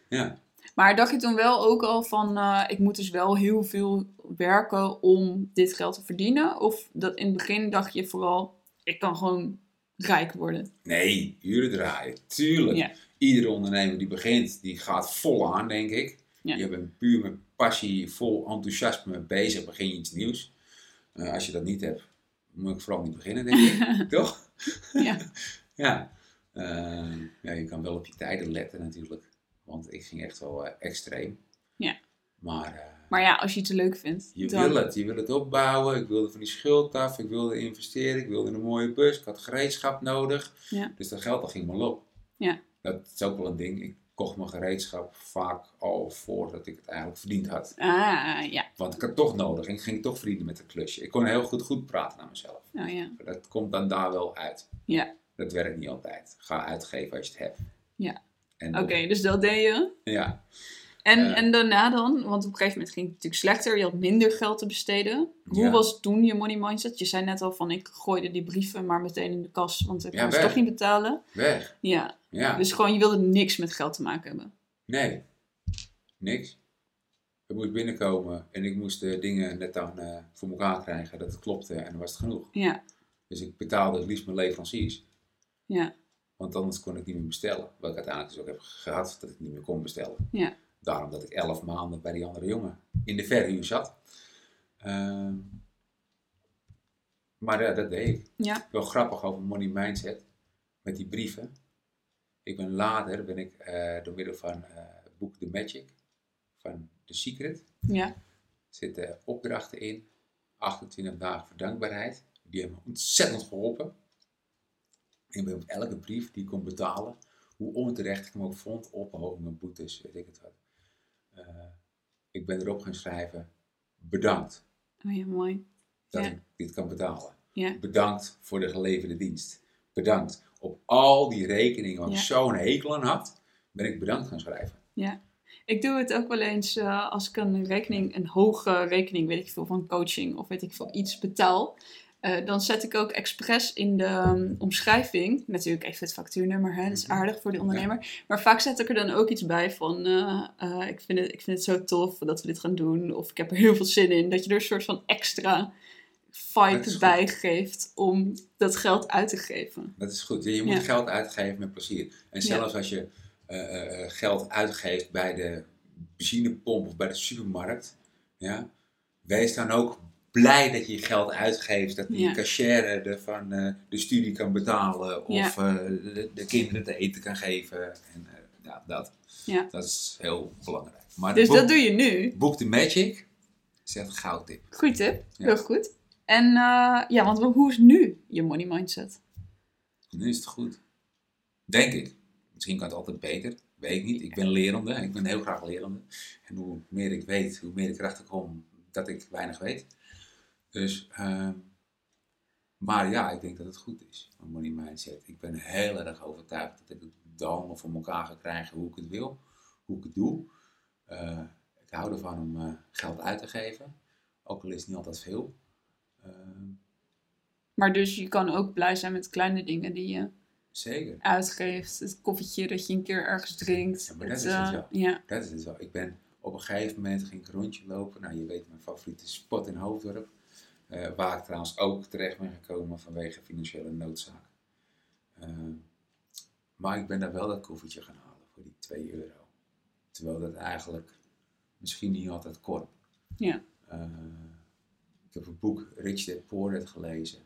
Ja. Maar dacht je toen wel ook al van, eh, ik moet dus wel heel veel werken om dit geld te verdienen? Of dat in het begin dacht je vooral, ik kan gewoon rijk worden? Nee, uren draaien. Tuurlijk. Ja. Iedere ondernemer die begint, die gaat vol aan, denk ik. Ja. Je bent puur met passie, vol enthousiasme bezig, begin je iets nieuws. Eh, als je dat niet hebt, moet ik vooral niet beginnen, denk ik. Toch? Ja. Ja. Eh, ja, je kan wel op je tijden letten natuurlijk. Want ik ging echt wel eh, extreem. Ja. Maar Maar ja, als je het leuk vindt. je dan- wil het. Je wil het opbouwen. Ik wilde van die schuld af. Ik wilde investeren. Ik wilde een mooie bus. Ik had gereedschap nodig. Ja. Dus dat geld dat ging maar op. Ja. Dat is ook wel een ding. Ik kocht mijn gereedschap vaak al voordat ik het eigenlijk verdiend had. Ah, ja. Want ik had het toch nodig en ik ging toch verdienen met een klusje. Ik kon heel goed, goed praten naar mezelf. Oh, ja. Dat komt dan daar wel uit. Ja. Dat werkt niet altijd. Ga uitgeven als je het hebt. Ja. Oké, dus dat deed je. Ja. En, Eh. en daarna dan, want op een gegeven moment ging het natuurlijk slechter. Je had minder geld te besteden. Hoe Ja. was toen je money mindset? Je zei net al van, ik gooide die brieven maar meteen in de kas, want ik Ja, kon ze toch niet betalen. Weg. Ja, Ja. dus gewoon, je wilde niks met geld te maken hebben. Nee. Niks. Ik moest binnenkomen en ik moest de dingen net dan eh, voor elkaar krijgen dat het klopte en dan was het genoeg. Ja, Dus ik betaalde het liefst mijn leveranciers. ja, Want anders kon ik niet meer bestellen. Wat ik uiteindelijk dus ook heb gehad, dat ik niet meer kon bestellen. ja. Daarom dat ik elf maanden bij die andere jongen in de verhuur zat. Ehm, maar ja, dat deed ik. Ja, Wel grappig over money mindset. Met die brieven. Ik ben later, ben ik eh, door middel van eh, het boek The Magic van The Secret, ja, zitten opdrachten in. 28 dagen voor dankbaarheid. Die hebben me ontzettend geholpen. Ik ben op elke brief die ik kon betalen, hoe onterecht ik hem ook vond, ophogingen, boetes, weet ik het wat. Eh, ik ben erop gaan schrijven, bedankt oh ja, mooi. dat Ja. ik dit kan betalen. Ja, Bedankt voor de geleverde dienst. Bedankt. Op al die rekeningen waar ik zo'n hekel aan had, ben ik bedankt gaan schrijven. ja. Ik doe het ook wel eens eh, als ik een rekening, een hoge rekening, weet ik veel, van coaching of weet ik veel, iets betaal. Eh, dan zet ik ook expres in de um, omschrijving, natuurlijk even het factuurnummer, hè, dat is Mhm. aardig voor de ondernemer. Maar vaak zet ik er dan ook iets bij van, eh, eh, ik, vind het, ik vind het zo tof dat we dit gaan doen. Of ik heb er heel veel zin in. Dat je er een soort van extra vibe bij geeft om dat geld uit te geven. Dat is goed. Je moet Ja. geld uitgeven met plezier. En zelfs als je geld uitgeeft bij de benzinepomp of bij de supermarkt, ja, wees dan ook blij dat je je geld uitgeeft. Dat die Ja. cashier ervan eh, de studie kan betalen of eh, de, de kinderen te eten kan geven. En, eh, ja, dat. Ja. dat is heel belangrijk. Maar Dus boek, dat doe je nu. boek The Magic is echt een goudtip. Goed tip, heel goed. En ja, want hoe is nu je money mindset? Nu is het goed. Denk ik. Misschien kan het altijd beter. Weet ik niet. Ik ben lerende. Ik ben heel graag lerende. En hoe meer ik weet, hoe meer ik erachter kom dat ik weinig weet. Dus, ehm, maar ja, ik denk dat het goed is. Een money mindset. Ik ben heel erg overtuigd dat ik het handen voor elkaar ga krijgen hoe ik het wil. Hoe ik het doe. Eh, ik hou ervan om eh, geld uit te geven. Ook al is het niet altijd veel. Ehm, Maar dus je kan ook blij zijn met kleine dingen die je zeker. uitgeeft. Het koffietje dat je een keer ergens drinkt. Ja, maar dat Het, is het, eh, ja. Dat is het wel. Ik ben op een gegeven moment ging ik rondje lopen. Nou, je weet mijn favoriete spot in Hoofddorp. Eh, waar ik trouwens ook terecht ben gekomen vanwege financiële noodzaak. Eh, maar ik ben daar wel dat koffietje gaan halen voor die 2 euro. Terwijl dat eigenlijk misschien niet altijd kon. Ja. Eh, ik heb een boek Rich Dad Poor Dad gelezen.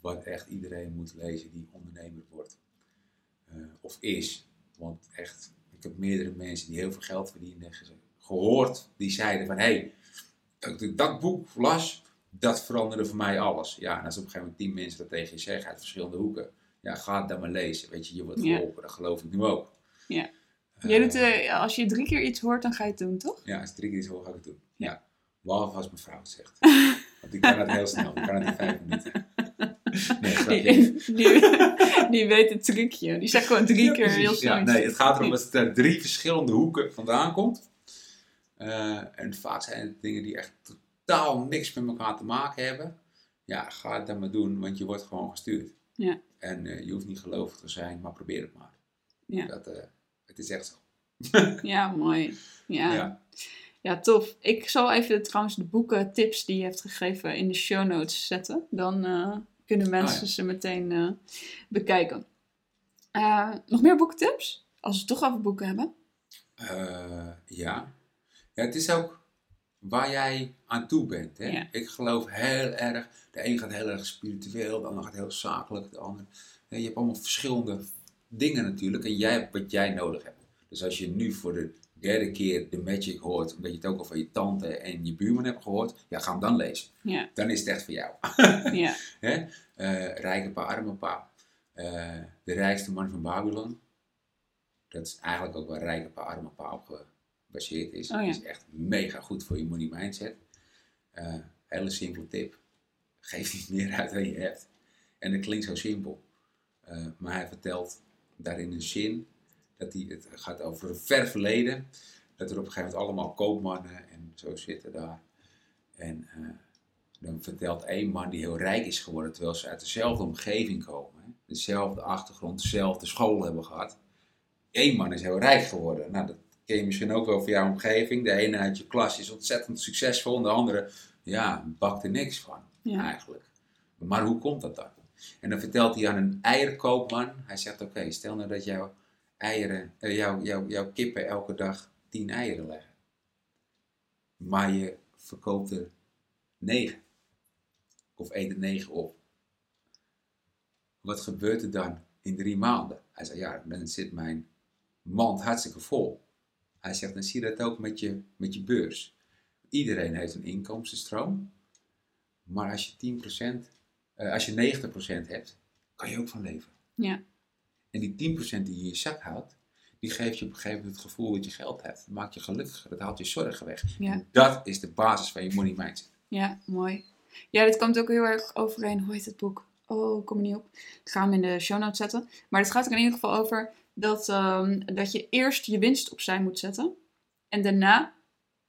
Wat echt iedereen moet lezen die ondernemer wordt. Of is. Want echt, ik heb meerdere mensen die heel veel geld verdienen ge- gehoord. Die zeiden van, hé, hey, dat ik dat boek las, dat veranderde voor mij alles. Ja, en als op een gegeven moment tien mensen dat tegen je zeggen uit verschillende hoeken. Ja, ga het dan maar lezen. Weet je, je wordt Ja. geholpen. Dat geloof ik nu ook. Ja. Eh, Jij doet, eh, als je drie keer iets hoort, dan ga je het doen, toch? ja, als drie keer is, hoor, ga ik het doen. Ja. Ja. Behalve als mijn vrouw het zegt. Want die kan het heel snel. Die kan het in vijf minuten. Nee. Die, die, die weet het trucje. Die zegt gewoon drie Ja, keer heel snel. Ja, iets. nee, het gaat erom dat het uit drie verschillende hoeken vandaan komt. Eh, en vaak zijn het dingen die echt totaal niks met elkaar te maken hebben. Ja, ga het dan maar doen, want je wordt gewoon gestuurd. Ja. En eh, je hoeft niet gelovig te zijn, maar probeer het maar. Ja. Dat, eh, het is echt zo. Ja, mooi. Ja. Ja. Ja. tof. Ik zal even trouwens de boeken tips die je hebt gegeven in de show notes zetten. Dan kunnen mensen Oh ja. ze meteen bekijken. Nog meer boekentips? Als we het toch over boeken hebben. Ja. Ja, het is ook waar jij aan toe bent. Hè? Ja. Ik geloof heel erg, de een gaat heel erg spiritueel, de ander gaat heel zakelijk, de ander. je hebt allemaal verschillende dingen natuurlijk en jij hebt wat jij nodig hebt. Dus als je nu voor de derde keer de Magic hoort, omdat je het ook al van je tante en je buurman hebt gehoord, ja, ga hem dan lezen. Ja, Dan is het echt voor jou. ja, Hè? Eh, rijke pa, arme pa. Eh, de rijkste man van Babylon. Dat is eigenlijk ook waar Rijke Pa Arme Pa op gebaseerd is. Oh ja. is echt mega goed voor je money mindset. Eh, hele simpele tip. Geef niet meer uit dan je hebt. En dat klinkt zo simpel. Eh, maar hij vertelt daarin een zin dat hij, het gaat over een ver verleden. Dat er op een gegeven moment allemaal koopmannen en zo zitten daar. En eh, dan vertelt één man die heel rijk is geworden, terwijl ze uit dezelfde omgeving komen. hè. Dezelfde achtergrond, dezelfde school hebben gehad. Eén man is heel rijk geworden. Nou, dat ken je misschien ook wel voor jouw omgeving. De ene uit je klas is ontzettend succesvol en de andere, ja, bakt er niks van Ja. eigenlijk. Maar hoe komt dat dan? En dan vertelt hij aan een eierkoopman. Hij zegt, oké, stel nou dat jouw eieren, eh, jouw, jouw, jouw kippen elke dag tien eieren leggen. Maar je verkoopt er negen. Of eet er negen op. Wat gebeurt er dan in drie maanden? Hij zei, ja, dan zit mijn mand hartstikke vol. Hij zegt, dan zie je dat ook met je, met je beurs. Iedereen heeft een inkomstenstroom. Maar als je 10%, eh, als je 90% hebt, kan je ook van leven. Ja. En die 10% die je in je zak houdt, die geeft je op een gegeven moment het gevoel dat je geld hebt. Dat maakt je gelukkiger, dat haalt je zorgen weg. Ja. En dat is de basis van je money mindset. Ja, mooi. Ja, dit komt ook heel erg overeen. Hoe heet het boek? Oh, kom er niet op. Ik ga hem in de show notes zetten. Maar het gaat er in ieder geval over dat, ehm, dat je eerst je winst opzij moet zetten. En daarna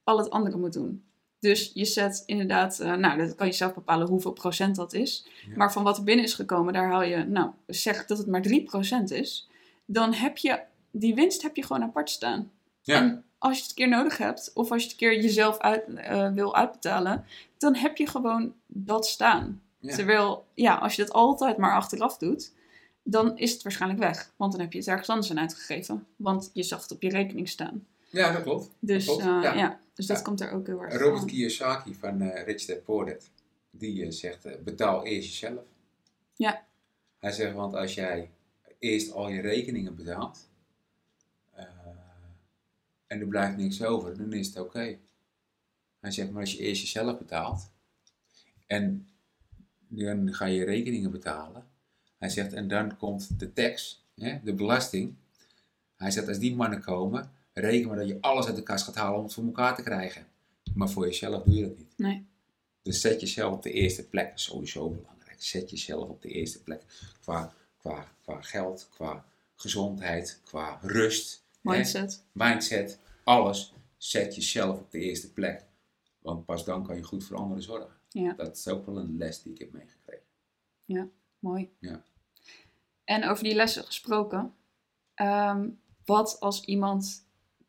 al het andere moet doen. Dus je zet inderdaad, eh, nou, dat kan je zelf bepalen hoeveel procent dat is. Ja. Maar van wat er binnen is gekomen, daar haal je, nou, zeg dat het maar 3% is. Dan heb je, die winst heb je gewoon apart staan. Ja. En als je het een keer nodig hebt, of als je het een keer jezelf uit, eh, wil uitbetalen, dan heb je gewoon dat staan. Ja. Terwijl, ja, als je dat altijd maar achteraf doet, dan is het waarschijnlijk weg. Want dan heb je het ergens anders aan uitgegeven. Want je zag het op je rekening staan. Ja, dat klopt. Dus, klopt, eh, ja. ja. dus dat komt er ook heel erg Robert. Kiyosaki van eh Rich Dad Poor Dad, die eh, zegt, betaal eerst jezelf. Ja. Hij zegt, want als jij eerst al je rekeningen betaalt, en er blijft niks over, dan is het oké. Hij zegt, maar als je eerst jezelf betaalt, en dan ga je rekeningen betalen, hij zegt, en dan komt de tax, hè, de belasting. Hij zegt, als die mannen komen, reken maar dat je alles uit de kast gaat halen om het voor elkaar te krijgen. Maar voor jezelf doe je dat niet. Nee. Dus zet jezelf op de eerste plek. Dat is sowieso belangrijk. Zet jezelf op de eerste plek. Qua, qua, qua geld, qua gezondheid, qua rust, hè, Mindset. mindset, alles. Zet jezelf op de eerste plek. Want pas dan kan je goed voor anderen zorgen. Ja. Dat is ook wel een les die ik heb meegekregen. Mooi. Ja. En over die lessen gesproken. ehm, wat als iemand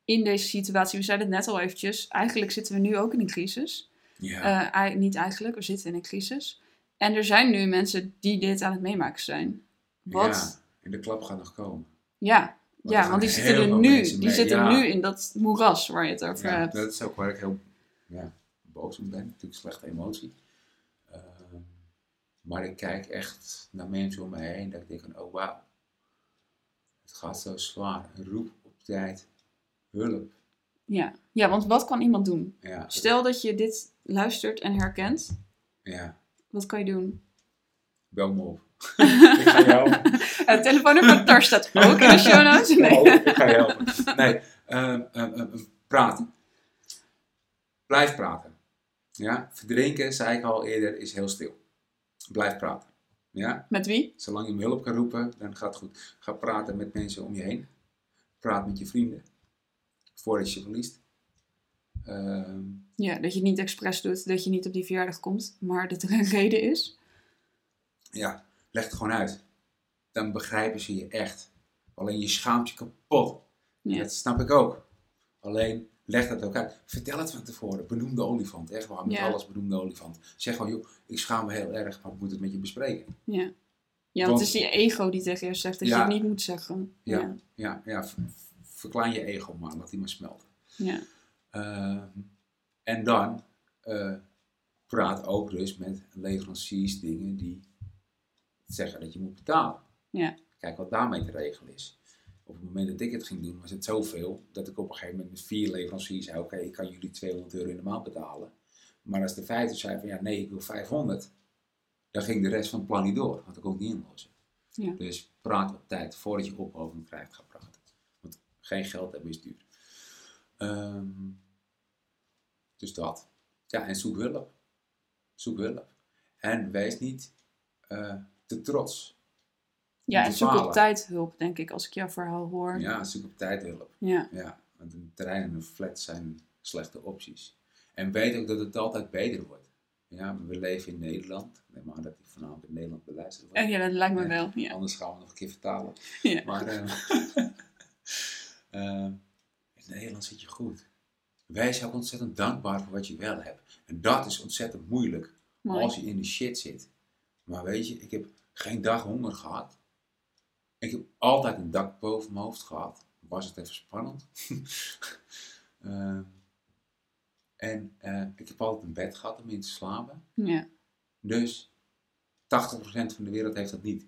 in deze situatie, we zeiden het net al eventjes, eigenlijk zitten we nu ook in een crisis. Ja. Eh, niet eigenlijk, we zitten in een crisis. En er zijn nu mensen die dit aan het meemaken zijn. Wat? Ja, en de klap gaat nog komen. Ja, Want ja want die zitten er nu, die mee, zitten ja. nu in dat moeras waar je het over Ja, hebt. dat is ook waar ik heel ja, boos om ben. Natuurlijk slechte emotie. Maar ik kijk echt naar mensen om me heen. Dat ik denk van, oh wauw. Het gaat zo zwaar. Roep op tijd. Hulp. Ja. ja, want wat kan iemand doen? Ja, Stel dat je dit luistert en herkent, ja. wat kan je doen? bel me op. ik ga je helpen. Het telefoonnummer van Tar staat ook in de show notes. Nee. Oh, ik ga je helpen. Nee, ehm, ehm, ehm, praten. Blijf praten. Ja, verdrinken, zei ik al eerder, is heel stil. Blijf praten. Ja, Met wie? zolang je om hulp kan roepen, dan gaat het goed. Ga praten met mensen om je heen. Praat met je vrienden. Voordat je verliest. Ehm, Ja, dat je het niet expres doet, dat je niet op die verjaardag komt, maar dat er een reden is. ja, leg het gewoon uit. Dan begrijpen ze je echt. Alleen je schaamt je kapot. Ja. Dat snap ik ook. Alleen leg dat ook uit. Vertel het van tevoren. Benoem de olifant. Echt waar, met Ja. alles benoem de olifant. Zeg gewoon, joh, ik schaam me heel erg, maar ik moet het met je bespreken. Ja, ja want, Want- het is die ego die tegen je zegt dat je het niet moet zeggen. Ja. Ja, Ja, ja ver- verklein je ego maar, laat die maar smelten. ja. Ehm, en dan eh, praat ook dus met leveranciers dingen die zeggen dat je moet betalen. Ja. Kijk wat daarmee te regelen is. Op het moment dat ik het ging doen, was het zoveel dat ik op een gegeven moment met vier leveranciers zei: Oké, ik kan jullie 200 euro in de maand betalen. Maar als de vijfde zei van ja, nee, ik wil 500, dan ging de rest van het plan niet door, want ik kon het niet inlossen. Ja. Dus praat op tijd voordat je ophoping krijgt, ga praten. Want Geen geld hebben is duur. Ehm, dus dat. Ja, en zoek hulp. Zoek hulp. En wees niet eh, te trots. Ja, en zoek op tijd hulp, denk ik, als ik jouw verhaal hoor. Ja, zoek op tijd hulp. Ja. Ja, want een terrein en een flat zijn slechte opties. En weet ook dat het altijd beter wordt. Ja, we leven in Nederland. Ik neem aan dat die voornamelijk in Nederland beluisterd wordt. Eh, ja, dat lijkt me Ja. wel. Ja. Anders gaan we nog een keer vertalen. Ja. Maar eh, eh, in Nederland zit je goed. Wees ook ontzettend dankbaar voor wat je wel hebt. En dat is ontzettend moeilijk Mooi. als je in de shit zit. Maar weet je, ik heb geen dag honger gehad. Ik heb altijd een dak boven mijn hoofd gehad. Was het even spannend. Eh, en eh, ik heb altijd een bed gehad om in te slapen. Ja. Dus 80% van de wereld heeft dat niet.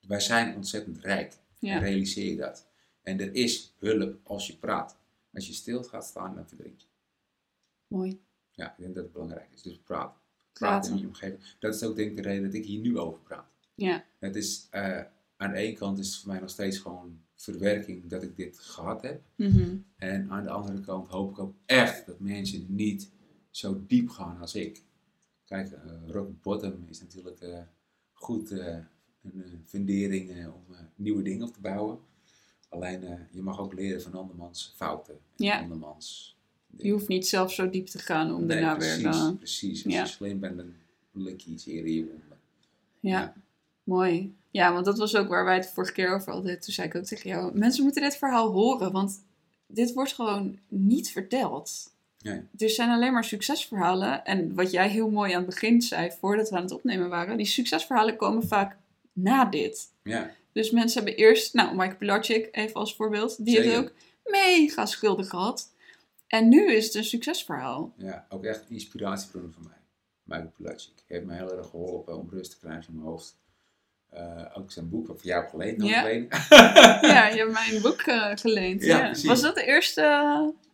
Wij zijn ontzettend rijk. Ja. En realiseer je dat. En er is hulp als je praat. Als je stil gaat staan, dan verdrink je. Mooi. Ja, ik denk dat het belangrijk is. Dus praat. Praat Praten. in je omgeving. Dat is ook denk ik de reden dat ik hier nu over praat. Ja. Het is, eh, aan de ene kant is het voor mij nog steeds gewoon verwerking dat ik dit gehad heb. Mhm. En aan de andere kant hoop ik ook echt dat mensen niet zo diep gaan als ik. Kijk, eh, rock bottom is natuurlijk eh, goed een fundering om nieuwe dingen op te bouwen. Alleen je mag ook leren van andermans fouten. En Ja. andermans Je hoeft niet zelf zo diep te gaan om Nee, daarna precies, weer... eh, precies. Als ja. je slim bent, dan lik je iets eerder in je wonden. Ja. Ja. Mooi. Ja, want dat was ook waar wij het vorige keer over hadden. Toen zei ik ook tegen jou, mensen moeten dit verhaal horen, want dit wordt gewoon niet verteld. Nee. Er zijn alleen maar succesverhalen. En wat jij heel mooi aan het begin zei, voordat we aan het opnemen waren, die succesverhalen komen vaak na dit. Ja, Dus mensen hebben eerst, nou, Mike Pilarczyk even als voorbeeld, die Zeker. heeft ook mega schulden gehad. En nu is het een succesverhaal. ja, ook echt inspiratiebron van mij. Michael Pilatschik heeft me heel erg geholpen om rust te krijgen in mijn hoofd. Eh, ook zijn boek, voor jou geleend, Ja. notabene. Ja, je hebt mijn boek eh, geleend. Ja, Ja, precies. Was dat de eerste...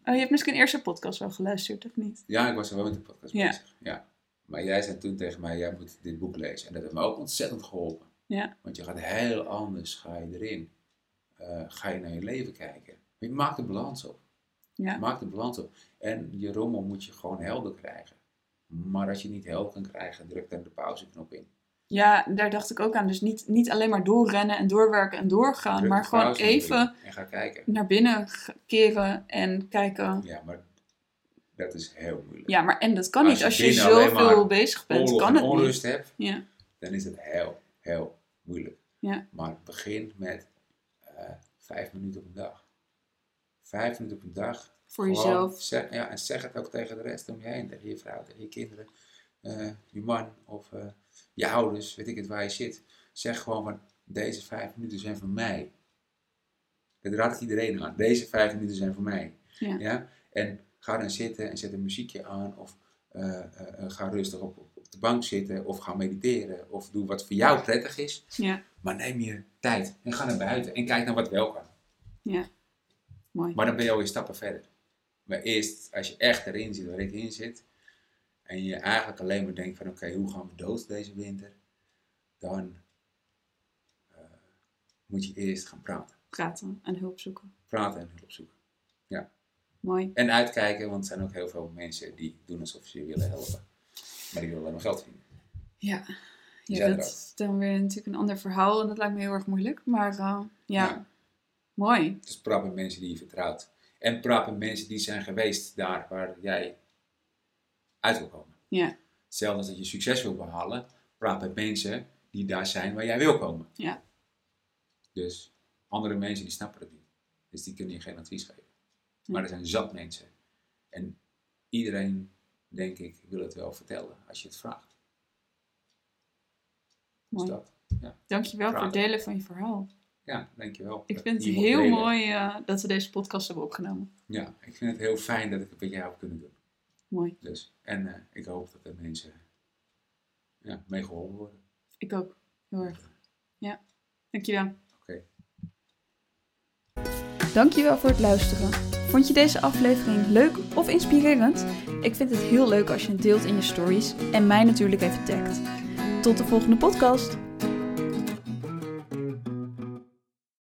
oh, je hebt misschien de eerste podcast wel geluisterd, of niet? Ja, ik was er wel met de podcast Ja. bezig. Ja. Maar jij zei toen tegen mij, jij moet dit boek lezen. En dat heeft me ook ontzettend geholpen. Ja. Want je gaat heel anders, ga je erin. Eh, ga je naar je leven kijken. Je maakt de balans op. Ja. Maak de balans op. En je rommel moet je gewoon helder krijgen. Maar als je niet helder kan krijgen, druk dan de pauzeknop in. Ja, daar dacht ik ook aan. Dus niet, niet alleen maar doorrennen en doorwerken en doorgaan, Druk maar gewoon even En ga kijken. naar binnen keren en kijken. Ja, maar dat is heel moeilijk. Ja, maar en dat kan Als niet als je zoveel bezig bent. Kan het niet. onrust hebt, Ja. dan is het heel, heel moeilijk. Ja. Maar begin met eh, vijf minuten op een dag. Vijf minuten op een dag. Voor Gewoon jezelf. Zeg, ja, en zeg het ook tegen de rest om je heen. Tegen je vrouw, tegen je kinderen, eh, je man of eh, je ouders, weet ik het waar je zit. Zeg gewoon van, deze vijf minuten zijn voor mij. Dat raad ik iedereen aan. Deze vijf minuten zijn voor mij. Ja. En ga dan zitten en zet een muziekje aan. Of eh, eh, eh, ga rustig op, de bank zitten. Of ga mediteren. Of doe wat voor jou prettig is. Ja, Maar neem je tijd en ga naar buiten. En kijk naar wat wel kan. mooi. Maar dan ben je alweer stappen verder. Maar eerst, als je echt erin zit waar ik in zit. En je eigenlijk alleen maar denkt van oké, hoe gaan we dood deze winter? Dan eh, moet je eerst gaan praten. Praten en hulp zoeken. Praten en hulp zoeken. Mooi. En uitkijken, want er zijn ook heel veel mensen die doen alsof ze je willen helpen. Maar die willen alleen maar geld verdienen. Ja. Ja, dat is dan weer natuurlijk een ander verhaal. En dat lijkt me heel erg moeilijk. Maar eh, ja. Ja. mooi. Dus praat met mensen die je vertrouwt. En praat met mensen die zijn geweest daar waar jij uit wil komen. Ja. Hetzelfde als dat je succes wil behalen, praat met mensen die daar zijn waar jij wil komen. Ja. Dus andere mensen die snappen het niet. Dus die kunnen je geen advies geven. Maar er zijn zat mensen. En iedereen, denk ik, wil het wel vertellen als je het vraagt. Dus Mooi. dat. Dankjewel voor het delen van je verhaal. Ja, dankjewel. Ik vind het heel delen. mooi eh, dat we deze podcast hebben opgenomen. Ja, ik vind het heel fijn dat ik het met jou heb kunnen doen. Mooi. Dus, en eh, ik hoop dat er mensen ja, mee geholpen worden. Ik ook. Heel erg. Ja. Dankjewel. Oké. Dankjewel voor het luisteren. Vond je deze aflevering leuk of inspirerend? Ik vind het heel leuk als je het deelt in je stories en mij natuurlijk even tagt. Tot de volgende podcast.